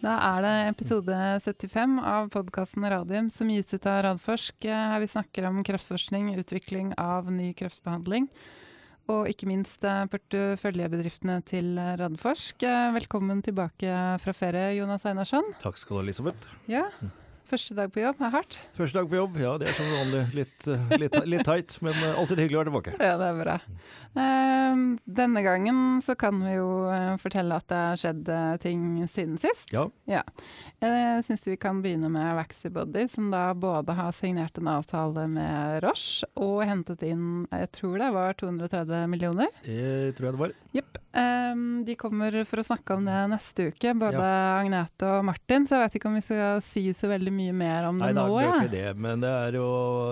Da er det episode 75 av podkasten Radium som gis ut av Radforsk. Her vi snakker om kreftforskning, utvikling av ny kreftbehandling. Og ikke minst eh, porteføljebedriftene til Radforsk. Eh, velkommen tilbake fra ferie, Jonas Einarsson. Takk skal du ha, Elisabeth. Ja, Første dag på jobb er hardt. Første dag på jobb, ja det er som vanlig litt, eh, litt, litt teit, men alltid hyggelig å være tilbake. Ja, det er bra. Uh, denne gangen så kan vi jo uh, fortelle at det har skjedd ting siden sist. Ja. ja. Jeg syns vi kan begynne med Waxybody, som da både har signert en avtale med Roche og hentet inn jeg tror det var 230 millioner. Det tror jeg det var. Jepp. Um, de kommer for å snakke om det neste uke, både ja. Agnete og Martin. Så jeg vet ikke om vi skal si så veldig mye mer om det Nei, nå. Nei, det er ikke det. Men det er jo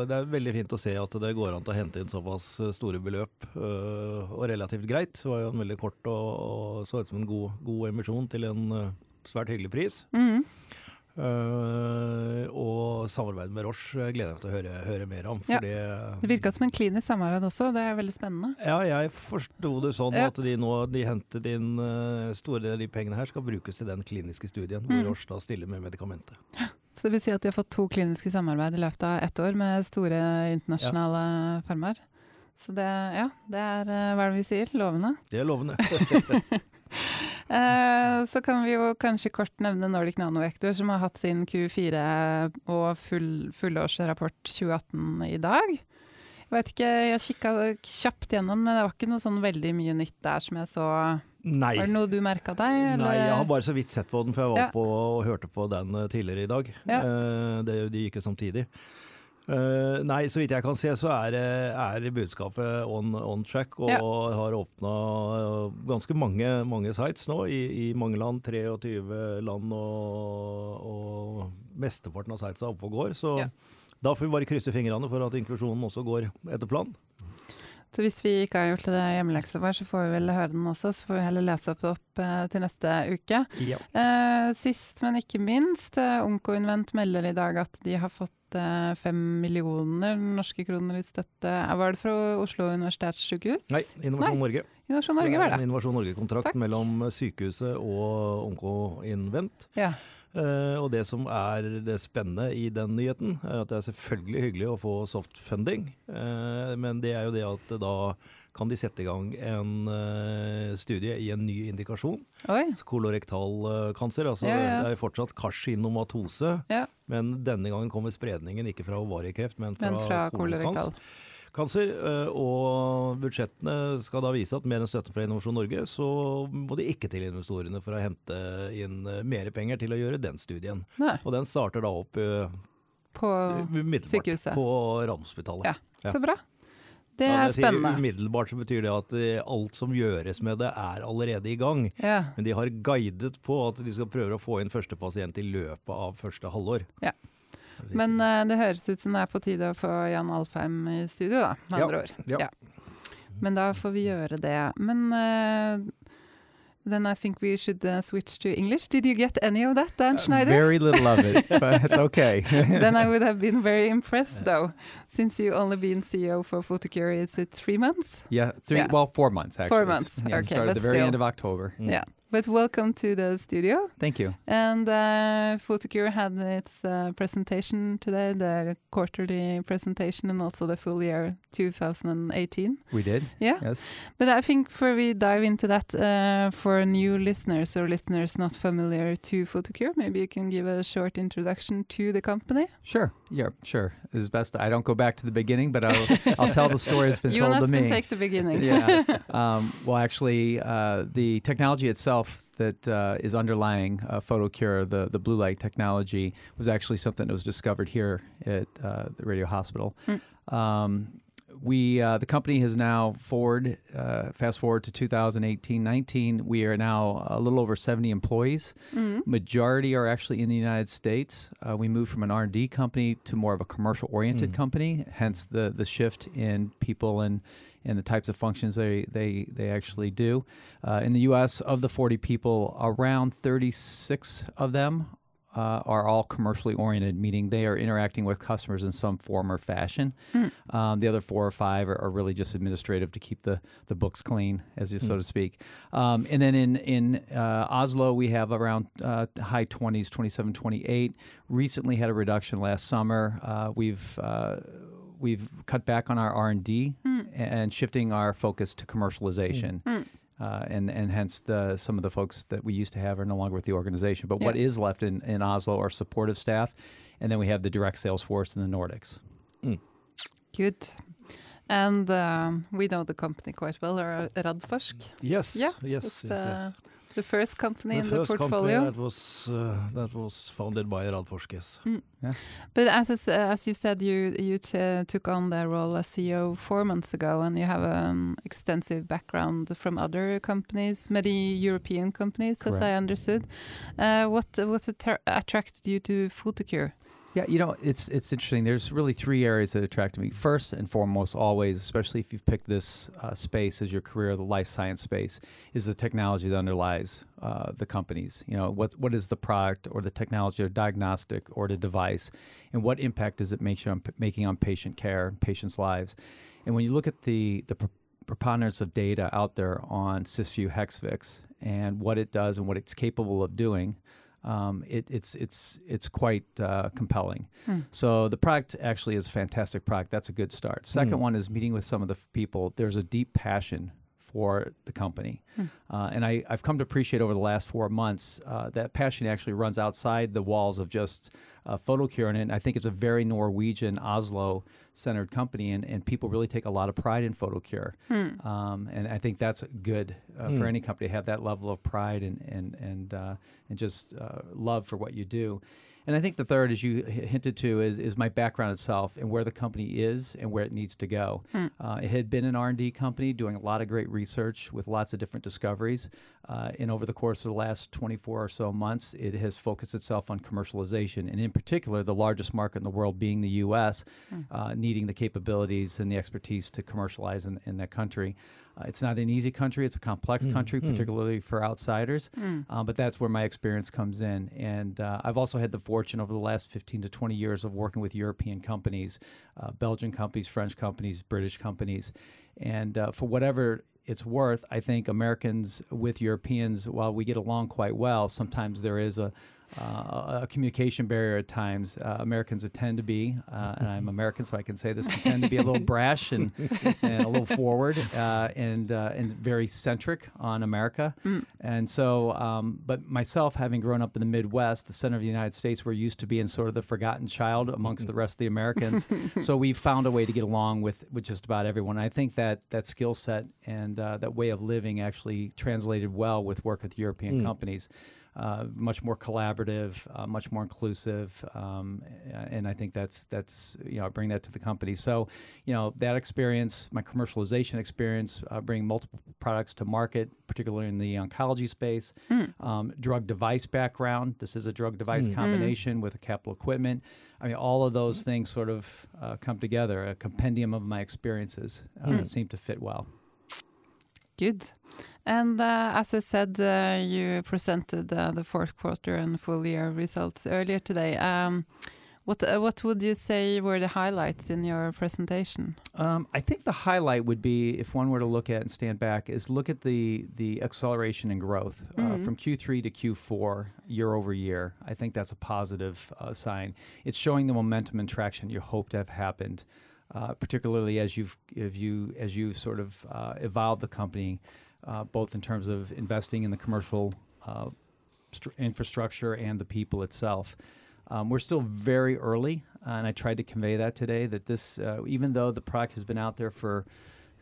det er veldig fint å se at det går an til å hente inn såpass store beløp. øh, og relativt greit. Det var jo en veldig kort og, og så ut som en god, god emisjon til en uh, svært hyggelig pris. Mm. Uh, og samarbeidet med Roche gleder jeg meg til å høre, høre mer om. Ja. Det, det virka som en klinisk samarbeid også, det er veldig spennende. Ja, jeg forsto det sånn ja. at de nå de hentet inn uh, store deler av de pengene her skal brukes til den kliniske studien, hvor mm. Roche da stiller med medikamentet. Ja. Så det vil si at de har fått to kliniske samarbeid i løpet av ett år med store internasjonale ja. firmaer. Så det, ja, det er uh, hva er det vi sier? Lovende? Det er lovende. Eh, så kan vi jo kanskje kort nevne Nordic Nanovektor, som har hatt sin Q4 og full, fullårsrapport 2018 i dag. Jeg vet ikke, jeg kikka kjapt gjennom, men det var ikke noe sånn veldig mye nytt der som jeg så. Nei. Var det noe du merka deg? Eller? Nei, jeg har bare så vidt sett på den, for jeg var ja. på og hørte på den eh, tidligere i dag. Ja. Uh, det, de gikk jo samtidig. Uh, nei, så vidt jeg kan se, så er, er budskapet on, on, track og ja. har åpna ganske mange, mange, sites nå i, i, mange land. 23 land, og, og mesteparten av sitesa er oppe og går. Så ja. da får vi bare krysse fingrene for at inklusjonen også går etter planen. Så hvis vi ikke har gjort det hjemmeleksa vår, så får vi vel høre den også. Så får vi heller lese opp, opp eh, til neste uke. Ja. Eh, sist, men ikke minst, eh, Onkoinvent melder i dag at de har fått eh, fem millioner norske kroner i støtte. Var det fra Oslo universitetssykehus? Nei, Innovasjon Nei. Norge. Innovasjon Norge var det. En Innovasjon Norge-kontrakt mellom sykehuset og Onkoinvent. Ja. Uh, og det som er det spennende i den nyheten, er at det er selvfølgelig hyggelig å få softfunding. Uh, men det er jo det at da kan de sette i gang en uh, studie i en ny indikasjon. Oi. Kolorektal. Altså ja, ja. det er fortsatt karsinomatose, ja. men denne gangen kommer spredningen ikke fra ovariekreft, men fra, men fra kolorektal kancer. Eh, og budsjettene skal da vise at med enn støtte fra Innovasjon Norge, så må de ikke til investorene for å hente inn eh, mer penger til å gjøre den studien. Nei. Og den starter da opp eh, på sykehuset. På Radiumhospitalet. Ja, så bra. Det er spennende. Umiddelbart så betyr det at alt som gjøres med det, er allerede i gang. Ja. Men de har guidet på at de skal prøve å få inn første pasient i løpet av første halvår. Ja. Men uh, det høres ut som det er på tide å få Jan Alfheim i studio, da, med andre ord. Ja. Men da får vi gjøre det. Men uh, then I think we should uh, switch to English. Did you get any of that, Dan Schneider? very little of it, but it's okay. then I would have been very impressed, though, since you only been CEO for Photocure. Is it three months? Yeah, three. Yeah. Well, four months actually. Four months. Yeah, okay, started at the very still. end of October. Mm. Yeah. But welcome to the studio. Thank you. And uh, Photocure had its uh, presentation today, the quarterly presentation and also the full year 2018. We did. Yeah. Yes. But I think before we dive into that, uh, for new listeners or listeners not familiar to Photocure, maybe you can give a short introduction to the company. Sure. Yeah, sure. It's best. I don't go back to the beginning, but I'll, I'll tell the story that's been told to me. You can take the beginning. yeah. Um, well, actually, uh, the technology itself that uh, is underlying uh, PhotoCure, the, the blue light technology, was actually something that was discovered here at uh, the Radio Hospital. Mm. Um, we uh, the company has now forward uh, fast forward to 2018-19 we are now a little over 70 employees mm-hmm. majority are actually in the united states uh, we moved from an r&d company to more of a commercial oriented Mm. company hence the the shift in people and and the types of functions they they they actually do uh, in the us of the 40 people around 36 of them uh, are all commercially oriented, meaning they are interacting with customers in some form or fashion. Um, the other four or five are, are really just administrative to keep the, the books clean, as you so to speak. Um, and then in in uh, Oslo, we have around uh, high 20s, 27, 28. Recently had a reduction last summer. Uh, we've uh, we've cut back on our R and D and shifting our focus to commercialization. Uh, and and hence the some of the folks that we used to have are no longer with the organization. But what Yeah. is left in, in Oslo are supportive staff, and then we have the direct sales force in the Nordics. Good. And um, we know the company quite well, or Radforsk. Yes, Yeah, yes, It's yes, uh, yes. The first company The in the first company portfolio. that was uh, that was founded by Radforsk, yes. But as uh, as you said, you you t- took on the role as CEO four months ago, and you have an extensive background from other companies, many European companies, as I understood. Uh, what what attracted you to Photocure? Yeah, you know, it's it's interesting. There's really three areas that attracted me. First and foremost, always, especially if you've picked this uh, space as your career, the life science space, is the technology that underlies uh, the companies. You know, what what is the product or the technology or diagnostic or the device, and what impact does it make on making on patient care, patients' lives, and when you look at the the pre- preponderance of data out there on Cysview Hexvix and what it does and what it's capable of doing, um, it, it's it's it's quite uh, compelling. So the product actually is a fantastic product. That's a good start. Second Mm. one is meeting with some of the people. There's a deep passion for the company, uh, and I, I've come to appreciate over the last four months uh, that passion actually runs outside the walls of just uh, Photocure, and I think it's a very Norwegian Oslo centered company, and, and people really take a lot of pride in Photocure, um, and I think that's good uh, for Mm. any company to have that level of pride and and and uh, and just uh, love for what you do. And I think the third, as you hinted to, is, is my background itself and where the company is and where it needs to go. Uh, it had been an R&D company doing a lot of great research with lots of different discoveries. Uh, and over the course of the last 24 or so months, it has focused itself on commercialization, and in particular, the largest market in the world being the U.S., uh, needing the capabilities and the expertise to commercialize in, in that country. Uh, it's not an easy country; it's a complex country, particularly for outsiders. Uh, but that's where my experience comes in. And uh, I've also had the fortune over the last 15 to 20 years of working with European companies, uh, Belgian companies, French companies, British companies, and uh, for whatever it's worth, I think Americans with Europeans, while we get along quite well, sometimes there is a uh, a communication barrier at times. Uh, Americans tend to be, uh, and I'm American, so I can say this, can tend to be a little brash and, and a little forward uh, and uh, and very centric on America. And so, um, but myself, having grown up in the Midwest, the center of the United States, we're used to being sort of the forgotten child amongst the rest of the Americans. so we found a way to get along with with just about everyone. I think that that skill set and uh, that way of living actually translated well with work with European companies uh, much more collaborative, uh, much more inclusive, um, and I think that's that's you know I bring that to the company. So, you know that experience, my commercialization experience, uh, bringing multiple products to market, particularly in the oncology space, um, drug device background. This is a drug device combination with a capital equipment. I mean, all of those things sort of uh, come together. A compendium of my experiences uh, seem to fit well. Good. And uh, as I said, uh, you presented uh, the fourth quarter and full year results earlier today. Um, what uh, what would you say were the highlights in your presentation? Um, I think the highlight would be, if one were to look at and stand back, is look at the the acceleration in growth uh, from Q3 to Q4 year over year. I think that's a positive uh, sign. It's showing the momentum and traction you hope to have happened, uh, particularly as you've if you as you sort of uh, evolved the company, uh, both in terms of investing in the commercial uh, str- infrastructure and the people itself. Um, we're still very early, and I tried to convey that today. That this, uh, even though the product has been out there for,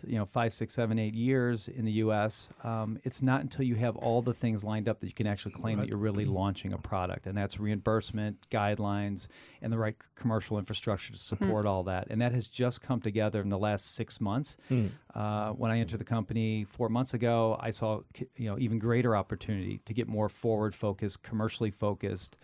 you know, five, six, seven, eight years in the U.S., um, it's not until you have all the things lined up that you can actually claim that you're really launching a product, and that's reimbursement, guidelines, and the right commercial infrastructure to support all that. And that has just come together in the last six months. Uh, when I entered the company four months ago, I saw you know even greater opportunity to get more forward focused, commercially focused,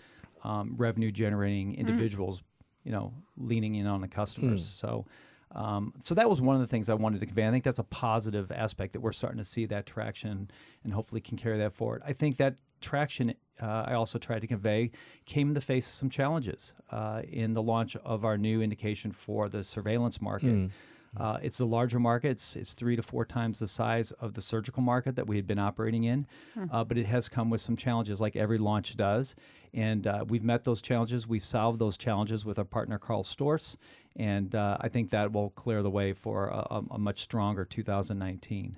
um, revenue generating individuals, you know, leaning in on the customers. So. Um, so that was one of the things I wanted to convey. I think that's a positive aspect that we're starting to see that traction, and hopefully can carry that forward. I think that traction uh, I also tried to convey came in the face of some challenges uh, in the launch of our new indication for the surveillance market. Mm. Uh, it's a larger market. It's, it's three to four times the size of the surgical market that we had been operating in, uh, but it has come with some challenges, like every launch does. And uh, we've met those challenges. We've solved those challenges with our partner Karl Storz, and uh, I think that will clear the way for a, a, a much stronger 2019.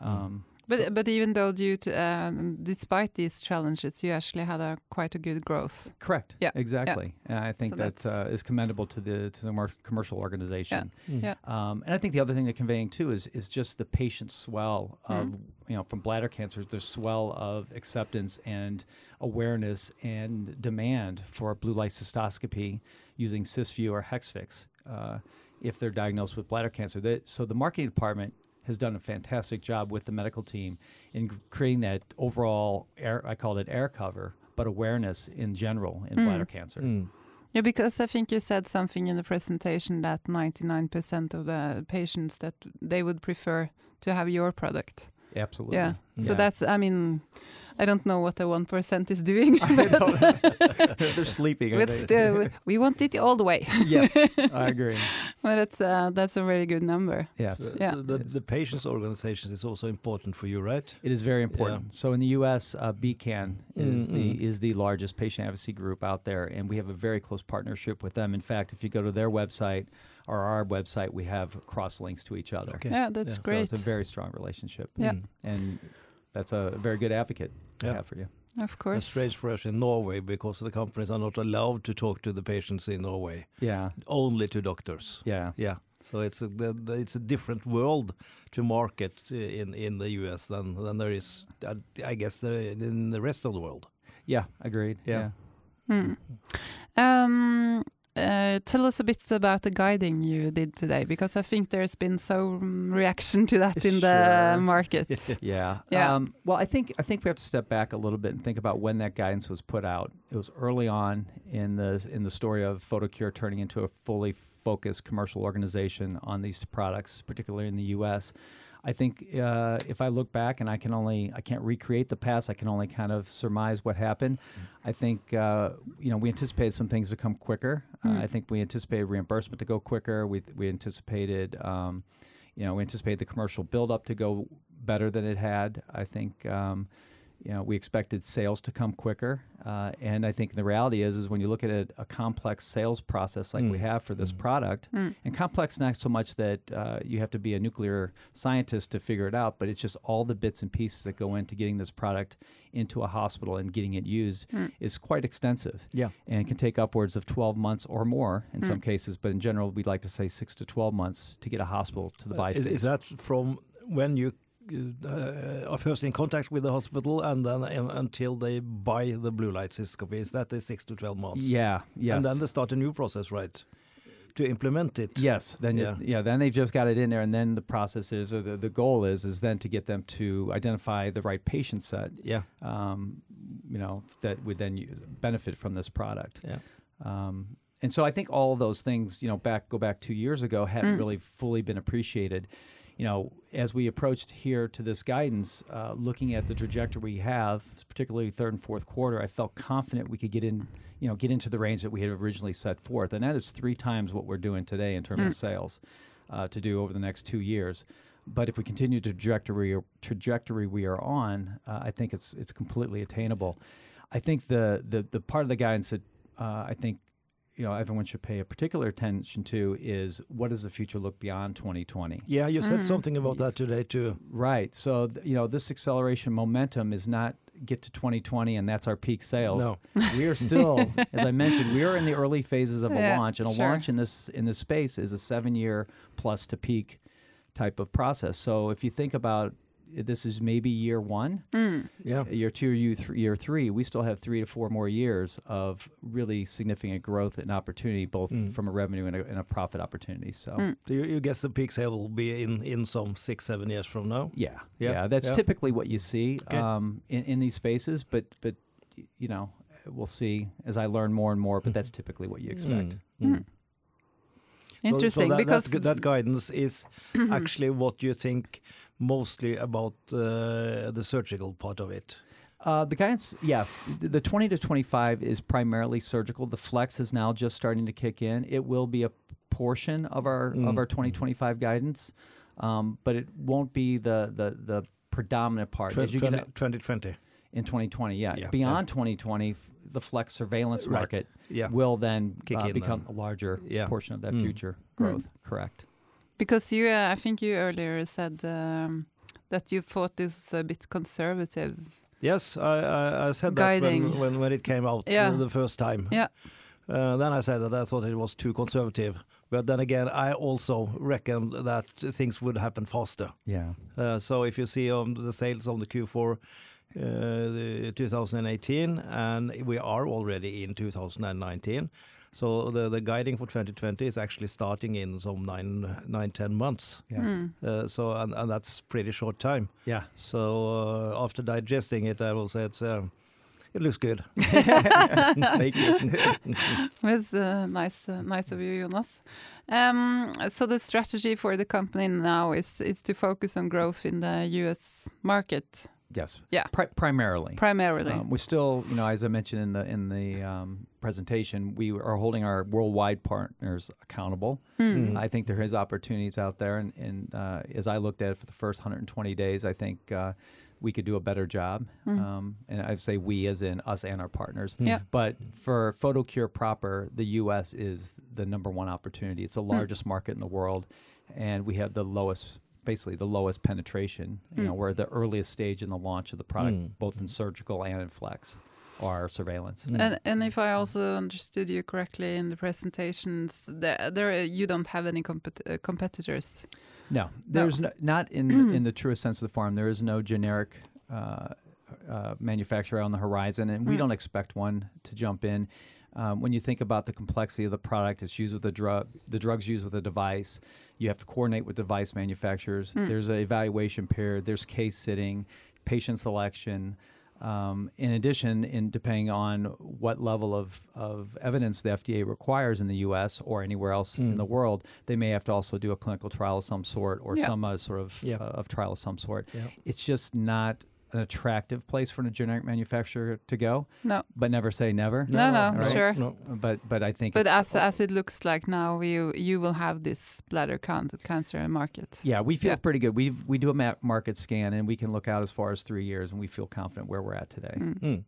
Um, But but even though due to um, despite these challenges, you actually had a quite a good growth. Correct. Yeah, yeah. Exactly. And I think So that that's- uh, is commendable to the to the mar- commercial organization. Yeah. Um, and I think the other thing they're conveying too is is just the patient swell of you know from bladder cancer. the swell of acceptance and awareness and demand for blue light cystoscopy using Cysview or Hexvix uh, if they're diagnosed with bladder cancer. That, so the marketing department has done a fantastic job with the medical team in creating that overall air. I call it air cover, but awareness in general in bladder cancer. Mm. Yeah, because I think you said something in the presentation that 99% of the patients that they would prefer to have your product. Absolutely. Yeah. So that's I mean I don't know what the 1% is doing. But. They're sleeping. But still, we want it all the way. yes, I agree. but it's uh, that's a very good number. Yes. The, Yeah. the, Yes. the patients' organizations is also important for you, right? It is very important. So in the U.S., uh, BCAN is Mm, the mm. is the largest patient advocacy group out there, and we have a very close partnership with them. In fact, if you go to their website or our website, we have cross links to each other. Okay. Yeah, that's Yeah. So great. it's a very strong relationship. Yeah. Mm. and that's a very good advocate to Yeah. have for you. of That's course. strange for us in Norway because the companies are not allowed to talk to the patients in Norway, Yeah, only to doctors. yeah, Yeah, so it's a the, the, it's a different world to market uh, in in the US than than there is, uh, I guess, in the rest of the world. yeah. Agreed. Yeah. Hmm. Um, uh, tell us a bit about the guiding you did today, because I think there's been some reaction to that in the Sure. market. Yeah. Yeah. Um, well, I think I think we have to step back a little bit and think about when that guidance was put out. It was early on in the in the story of PhotoCure turning into a fully focused commercial organization on these products, particularly in the U.S. I think uh, if I look back and I can only I can't recreate the past, I can only kind of surmise what happened. I think uh, you know we anticipated some things to come quicker. Uh, I think we anticipated reimbursement to go quicker. We we anticipated um, you know we anticipated the commercial buildup to go better than it had. I think um, you know we expected sales to come quicker, uh, and I think the reality is is when you look at a, a complex sales process like we have for this product, and complex not so much that uh, you have to be a nuclear scientist to figure it out, but it's just all the bits and pieces that go into getting this product into a hospital and getting it used is quite extensive Yeah. and can take upwards of 12 months or more in some cases. But in general, we'd like to say six to 12 months to get a hospital to the buy Uh, Is, stage. is that from when you uh, are first in contact with the hospital and then um, until they buy the blue light cystoscopy? Is that the six to twelve months? yeah, yes. And then they start a new process, right? To implement it. Yes, then Yeah. yeah. yeah, then they've just got it in there, and then the process is, or the, the goal is, is then to get them to identify the right patient set, Yeah. um, you know, that would then use, benefit from this product. Yeah. Um, and so I think all of those things, you know, back go back two years ago, hadn't really fully been appreciated. You know, as we approached here to this guidance, uh, looking at the trajectory we have, particularly third and fourth quarter, I felt confident we could get in, you know, get into the range that we had originally set forth, and that is three times what we're doing today in terms of sales uh, to do over the next two years. But if we continue the trajectory trajectory we are on, uh, I think it's it's completely attainable. I think the the the part of the guidance that uh, I think you know everyone should pay a particular attention to is what does the future look beyond 2020? Yeah, you said mm-hmm. something about that today too. Right. So th- you know this acceleration momentum is not get to 2020 and that's our peak sales. No. we are still, as I mentioned, we are in the early phases of a Yeah, launch, and a sure. launch in this in this space is a seven year plus to peak type of process. So if you think about it, this is maybe year one, Yeah. year two, year, th- year three, we still have three to four more years of really significant growth and opportunity, both from a revenue and a, and a profit opportunity. So. Do you, you guess the peak sale will be in, in some six, seven years from now? Yeah, Yeah, yeah, that's yeah. typically what you see Okay. um, in, in these spaces. But but you know, we'll see as I learn more and more. But that's typically what you expect. Mm, mm. So- Interesting, so that, because that, that guidance is actually what you think mostly about uh, the surgical part of it. Uh, the guidance, yeah, the 20 to 25 is primarily surgical. The flex is now just starting to kick in. It will be a portion of our Mm. of our 2025 guidance, um, but it won't be the the the predominant part. Tw- As you get 20, out 2020. in 2020, yeah. Yeah, Beyond 2020, the flex surveillance Right. market Yeah. will then uh, become then. a larger Yeah. portion of that Mm. future growth. Correct. Because you, uh, I think you earlier said um, that you thought this was a bit conservative. Yes, I, I, I said that when, when, when it came out Yeah. the first time. Yeah. Uh, then I said that I thought it was too conservative. But then again, I also reckoned that things would happen faster. Yeah. Uh, so if you see on the sales on the Q4 uh, the 2018, and we are already in 2019. So the, the guiding for 2020 is actually starting in some nine, nine, ten months. Yeah. Mm. Uh, so and, and that's pretty short time. Yeah. So uh, after digesting it, I will say it's um, it looks good. Thank you. It's uh, nice, uh, nice of you, Jonas. Um, so the strategy for the company now is is to focus on growth in the U.S. market yes. Yeah. Pri- primarily. primarily. Um, we still, you know, as I mentioned in the in the um, presentation, we are holding our worldwide partners accountable. Hmm. I think there is opportunities out there, and, and uh, as I looked at it for the first 120 days, I think uh, we could do a better job. Um, and I say we, as in us and our partners. Yeah. But for PhotoCure proper, the U.S. is the number one opportunity. It's the largest market in the world, and we have the lowest, basically the lowest penetration. You know, we're the earliest stage in the launch of the product, Mm. both in surgical and in flex, or surveillance. And, and if I also understood you correctly in the presentations, there, there you don't have any compet- uh, competitors. No, there's no, not in in the truest sense of the farm. There is no generic uh, uh, manufacturer on the horizon, and we Mm. don't expect one to jump in. Um, when you think about the complexity of the product, it's used with a drug. The drug's used with a device. You have to coordinate with device manufacturers. Mm. There's an evaluation period. There's case sitting, patient selection. Um, in addition, in depending on what level of, of evidence the FDA requires in the U.S. or anywhere else in Mm. the world, they may have to also do a clinical trial of some sort or Yeah. some uh, sort of Yeah. uh, of trial of some sort. Yeah. It's just not an attractive place for a generic manufacturer to go. No. But never say never. No, no, Right. sure. No. But but I think But it's- as as it looks like now, you you will have this bladder can- cancer market. yeah, we feel Yeah. pretty good. We we do a ma- market scan and we can look out as far as three years, and we feel confident where we're at today. Mm. Mm.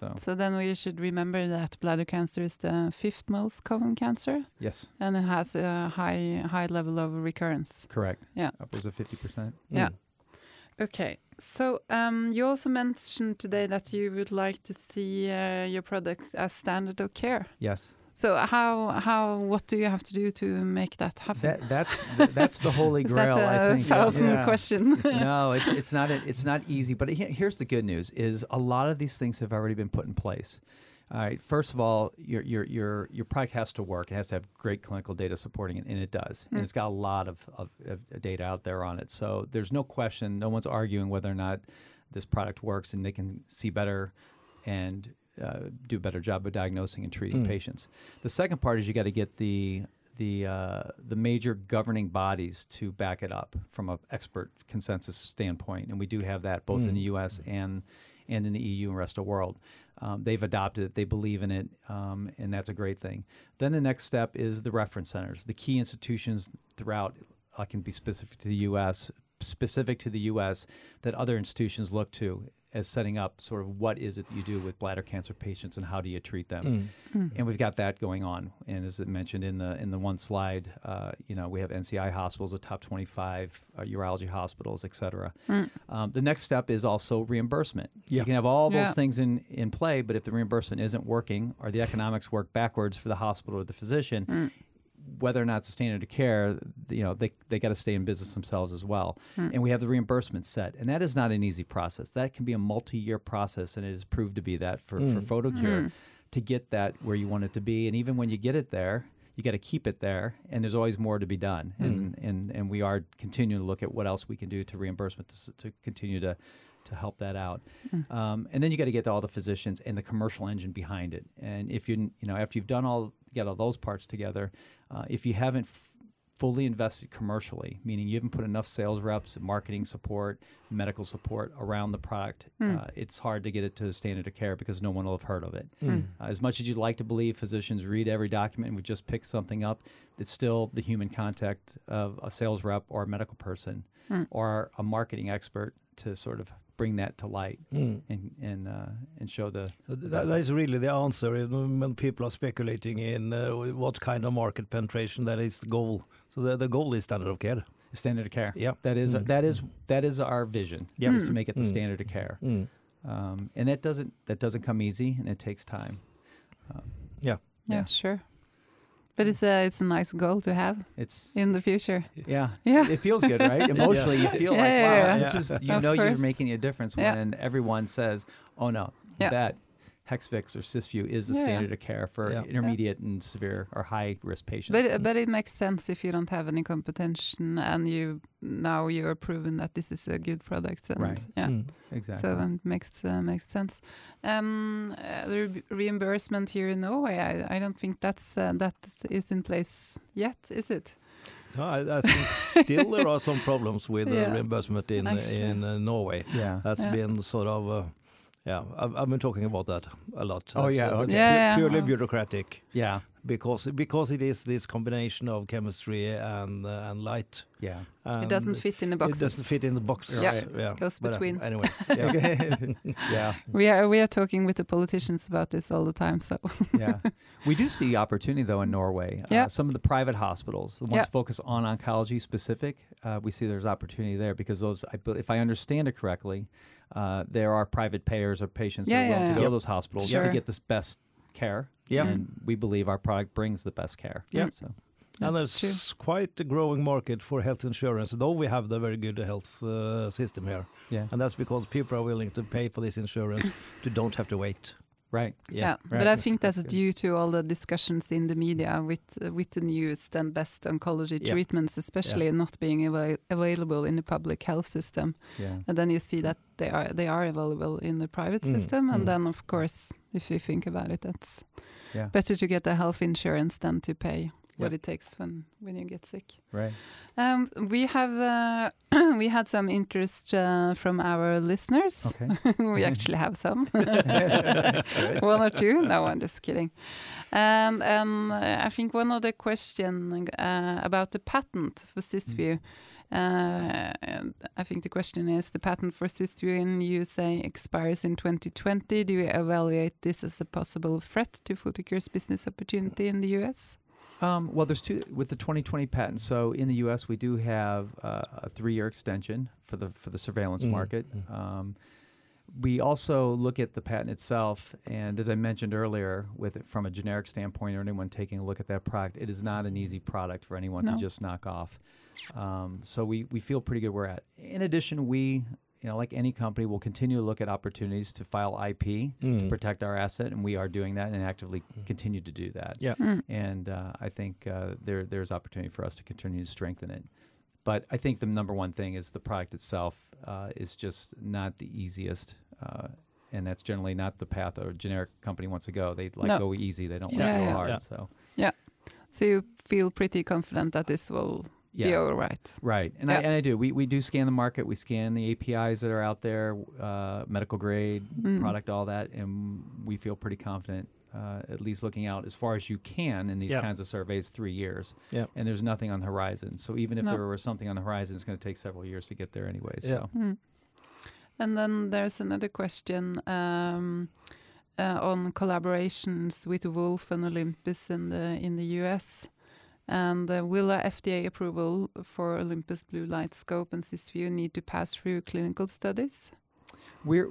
So So then we should remember that bladder cancer is the fifth most common cancer, yes, and it has a high high level of recurrence. correct. Yeah. upwards of fifty percent. Yeah. Okay. So um, you also mentioned today that you would like to see uh, your product as standard of care. Yes, So how how what do you have to do to make that happen? that that's th- that's the holy grail. I think. thousand Yeah. question? no, it's it's not a, it's not easy. But here's the good news: is a lot of these things have already been put in place. All right. First of all, your your your your product has to work. It has to have great clinical data supporting it, and it does. And Mm. it's got a lot of, of, of data out there on it. So there's no question. No one's arguing whether or not this product works, and they can see better and uh, do a better job of diagnosing and treating Mm. patients. The second part is you got to get the the uh, the major governing bodies to back it up from an expert consensus standpoint, and we do have that both in Mm. the U.S. and and in the EU and rest of the world. Um, they've adopted it, they believe in it, um, and that's a great thing. Then the next step is the reference centers, the key institutions throughout. I can be specific to the U.S. specific to the U.S. that other institutions look to as setting up sort of what is it that you do with bladder cancer patients and how do you treat them Mm. and we've got that going on. And as it mentioned in the in the one slide, uh, you know, we have NCI hospitals, the top 25 uh, urology hospitals, et cetera. Mm. Um, the next step is also reimbursement. You can have all those Yeah. things in in play, but if the reimbursement isn't working or the economics work backwards for the hospital or the physician. Mm. Whether or not it's a standard of care, you know, they, they got to stay in business themselves as well. Mm. And we have the reimbursement set. And that is not an easy process. That can be a multi year process, and it has proved to be that for, for Mm. PhotoCure Mm. to get that where you want it to be. And even when you get it there, you got to keep it there, and there's always more to be done. And, and and we are continuing to look at what else we can do to reimbursement to, to continue to to help that out. Mm. Um, and then you got to get to all the physicians and the commercial engine behind it. And if you you know after you've done all get all those parts together, uh, if you haven't f- fully invested commercially, meaning you haven't put enough sales reps, marketing support, medical support around the product, Mm. uh, it's hard to get it to the standard of care because no one will have heard of it. Mm. Uh, as much as you'd like to believe physicians read every document and would just pick something up, it's still the human contact of a sales rep or a medical person Mm. or a marketing expert to sort of bring that to light Mm. and and uh, and show the That, that is really the answer when people are speculating in uh, what kind of market penetration that is the goal. So the, the goal is standard of care. standard of care. Yeah. That is Mm. that is that is our vision. Yeah. Is to make it the Mm. standard of care. Mm. Um, and that doesn't that doesn't come easy and it takes time. Yeah, Yeah. sure. But it's a it's a nice goal to have It's in the future. yeah. Yeah. It feels good, right? Emotionally, you feel Yeah, like, yeah, wow, yeah. this is you Of know course. you're making a difference Yeah. when everyone says, "Oh no, Yeah. that Hexvix or Cysview is the Yeah, yeah. standard of care for Yeah. intermediate and severe or high risk patients." But but it makes sense if you don't have any competition and you now you're proven that this is a good product. And, Right. Yeah. Mm. exactly. So it makes uh, makes sense. Um, uh, the re- reimbursement here in Norway, I, I don't think that's uh, that is in place yet, is it? No, I, I think still there are some problems with uh, Yeah. reimbursement in Actually. in uh, Norway. yeah. That's Yeah. been sort of, uh, yeah, I've, I've been talking about that a lot. Oh, yeah, uh, okay. Yeah, pu- yeah, purely bureaucratic Yeah. Because because it is this combination of chemistry and uh, and light. Yeah. it doesn't fit in the boxes. It doesn't fit in the box. Yeah. yeah. Goes But, uh, between. anyways, yeah. yeah. We are we are talking with the politicians about this all the time. So yeah. We do see opportunity though in Norway. Uh, Yeah. some of the private hospitals, the ones Yeah. focus on oncology specific, uh, we see there's opportunity there because those, I, if I understand it correctly, uh, there are private payers or patients Yeah, that are willing yeah, to go yeah. to those hospitals Sure. to get this best care. Yeah. And we believe our product brings the best care. Yeah. So And that's true. there's quite a growing market for health insurance, though we have the very good health uh, system here. yeah. And that's because people are willing to pay for this insurance to don't have to wait. Yeah, Right. Yeah. but Right. I think that's That's due to all the discussions in the media with uh, with the newest and best oncology Yeah. treatments, especially not being ava- available in the public health system. Yeah. And then you see that they are they are available in the private Mm, system, and mm. then of course, if you think about it, that's Yeah. better to get the health insurance than to pay what Yeah. it takes when when you get sick. Right. Um, we have uh, we had some interest uh, from our listeners. Okay. we actually have some, one or two. No, I'm just kidding. And and uh, I think one of the question uh, about the patent for Cysview. Uh, I think the question is the patent for Cysview in the USA expires in 2020. Do you evaluate this as a possible threat to Photocure's business opportunity in the US? Um, well, there's two with the 2020 patent. So in the U.S., we do have uh, a three-year extension for the for the surveillance Mm, market. mm. Um, we also look at the patent itself, and as I mentioned earlier, with it from a generic standpoint, or anyone taking a look at that product, it is not an easy product for anyone No. to just knock off. Um, so we we feel pretty good where we're at. In addition, we you know like any company, we'll continue to look at opportunities to file IP to Mm. protect our asset, and we are doing that and actively continue to do that Yeah. Mm. and uh, I think uh, there there's opportunity for us to continue to strengthen it. But I think the number one thing is the product itself uh, is just not the easiest, uh, and that's generally not the path a generic company wants to go. They like No. go easy, they don't Yeah, like go yeah. hard. Yeah. So So you feel pretty confident that this will be yeah, all right? right. And I and I do. We we do scan the market. We scan the APIs that are out there, uh, medical grade Mm. product, all that, and we feel pretty confident. Uh, at least looking out as far as you can in these Yeah. kinds of surveys, three years. Yeah. and there's nothing on the horizon. So even if No. there were something on the horizon, it's going to take several years to get there anyway. Yeah. So Mm. And then there's another question um, uh, on collaborations with Wolf and Olympus in the in the US. And uh, will a FDA approval for Olympus Blue Light Scope and Cysview need to pass through clinical studies? we're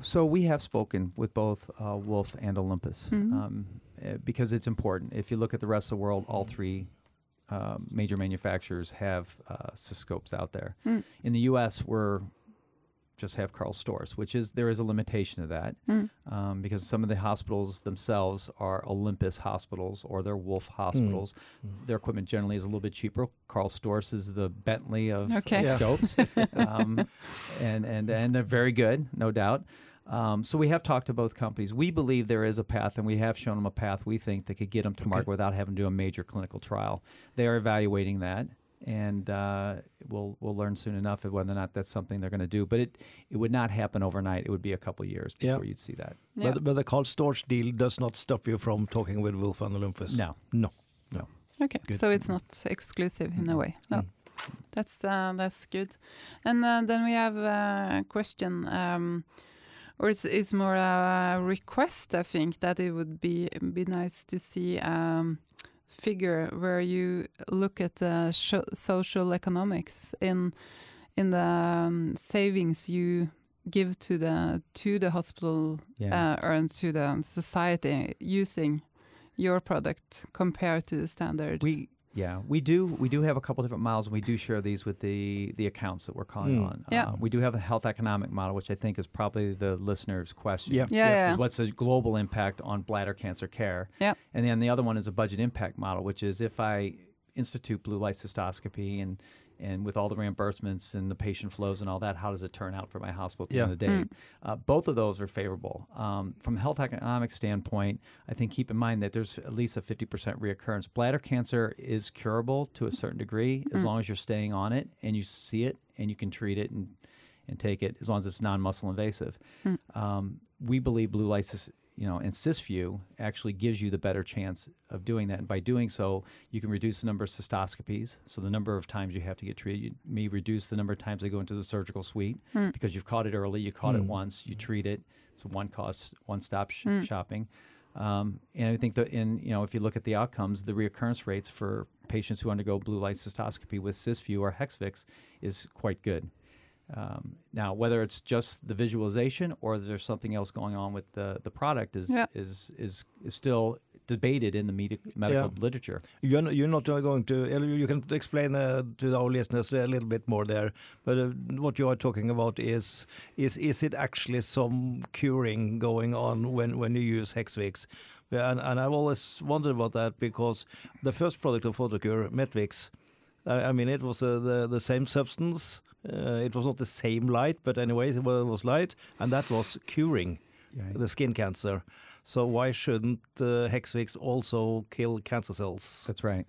so we have spoken with both uh, Wolf and Olympus Mhm. um, eh, because it's important. If you look at the rest of the world, all three um, major manufacturers have uh, out there. Mm. In the U.S., we're just have Karl Storz, which is there is a limitation to that Mm. um, because some of the hospitals themselves are Olympus hospitals or they're Wolf hospitals. Mm. Their equipment generally is a little bit cheaper. Karl Storz is the Bentley of, Okay. of Yeah. scopes, um, and and and they're very good, no doubt. Um, so we have talked to both companies. We believe there is a path, and we have shown them a path we think that could get them to Okay. market without having to do a major clinical trial. They are evaluating that, and uh, we'll we'll learn soon enough of whether or not that's something they're going to do. But it it would not happen overnight. It would be a couple years Yeah. before you'd see that. Yeah. But, but the Karl Storz deal does not stop you from talking with Wolf and Olympus. No, no. No. Okay, Good. so it's not exclusive in a way. No, Mm. that's uh, that's good. And uh, then we have a question, um, or it's it's more a request. I think that it would be be nice to see um, figure where you look at uh, social economics in in the um, savings you give to the to the hospital Yeah. uh, or to the society using your product compared to the standard. We yeah we do we do have a couple different models and we do share these with the the accounts that we're calling Mm. on. Yeah. Uh, we do have a health economic model, which I think is probably the listener's question. Yeah. yeah, yeah. what's the global impact on bladder cancer care? Yeah. And then the other one is a budget impact model, which is if I institute blue light cystoscopy and and with all the reimbursements and the patient flows and all that, how does it turn out for my hospital at the end of the day? Uh, both of those are favorable. Um, from a health economic standpoint, I think keep in mind that there's at least a 50% reoccurrence. Bladder cancer is curable to a certain degree as long as you're staying on it and you see it and you can treat it and, and take it as long as it's non-muscle invasive. Um, we believe blue light, sys- you know, and Cysview actually gives you the better chance of doing that. And by doing so, you can reduce the number of cystoscopies. So the number of times you have to get treated, you may reduce the number of times they go into the surgical suite hmm. because you've caught it early. You caught it hmm. once, you treat it. It's one cost, one stop sh- hmm. shopping. Um, and I think that in you know if you look at the outcomes, the reoccurrence rates for patients who undergo blue light cystoscopy with Cysview or Hexvix is quite good. Um, now, whether it's just the visualization or there's something else going on with the, the product is, Yeah. is is is still debated in the medi- medical literature. You're not, you're not going to, you can explain uh, to our listeners a little bit more there, but uh, what you are talking about is, is, is it actually some curing going on when, when you use Hexvix? Yeah, And, and I've always wondered about that because the first product of Photocure, Metvix, I, I mean, it was uh, the, the same substance. Uh, it was not the same light, but anyways, it was light, and that was curing the skin cancer. So why shouldn't uh, Hexvix also kill cancer cells? That's right.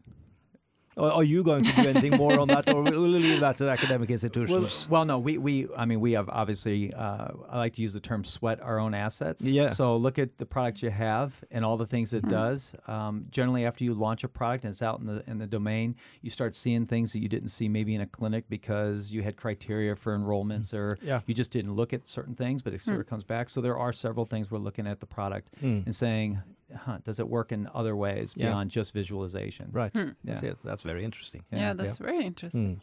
Are are you going to do anything more on that, or will you leave that to academic institutions? well, no, we, we I mean, we have obviously, uh, I like to use the term sweat our own assets. Yeah. So look at the product you have and all the things it does. Um, generally, after you launch a product and it's out in the in the domain, you start seeing things that you didn't see maybe in a clinic because you had criteria for enrollments or Yeah. you just didn't look at certain things, but it sort of comes back. So there are several things we're looking at the product and saying, huh, does it work in other ways Yeah. beyond just visualization? right. Yeah. See, that's very interesting. yeah, Yeah. that's very interesting.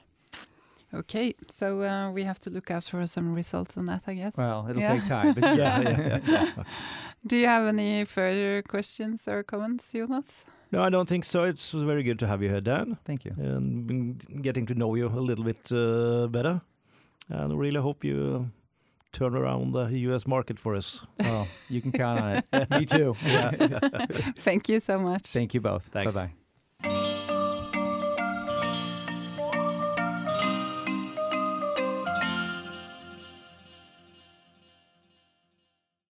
Okay, so uh, we have to look out for some results on that, I guess. Well, it'll Yeah. take time. But Yeah, yeah, yeah. Do you have any further questions or comments, Jonas? No, I don't think so. It's very good to have you here, Dan, Thank you. and getting to know you a little bit uh, better. And really hope you uh, turn around the U.S. market for us. Oh, you can count on it. Me too. Thank you so much. Thank you both. Thanks. Bye bye.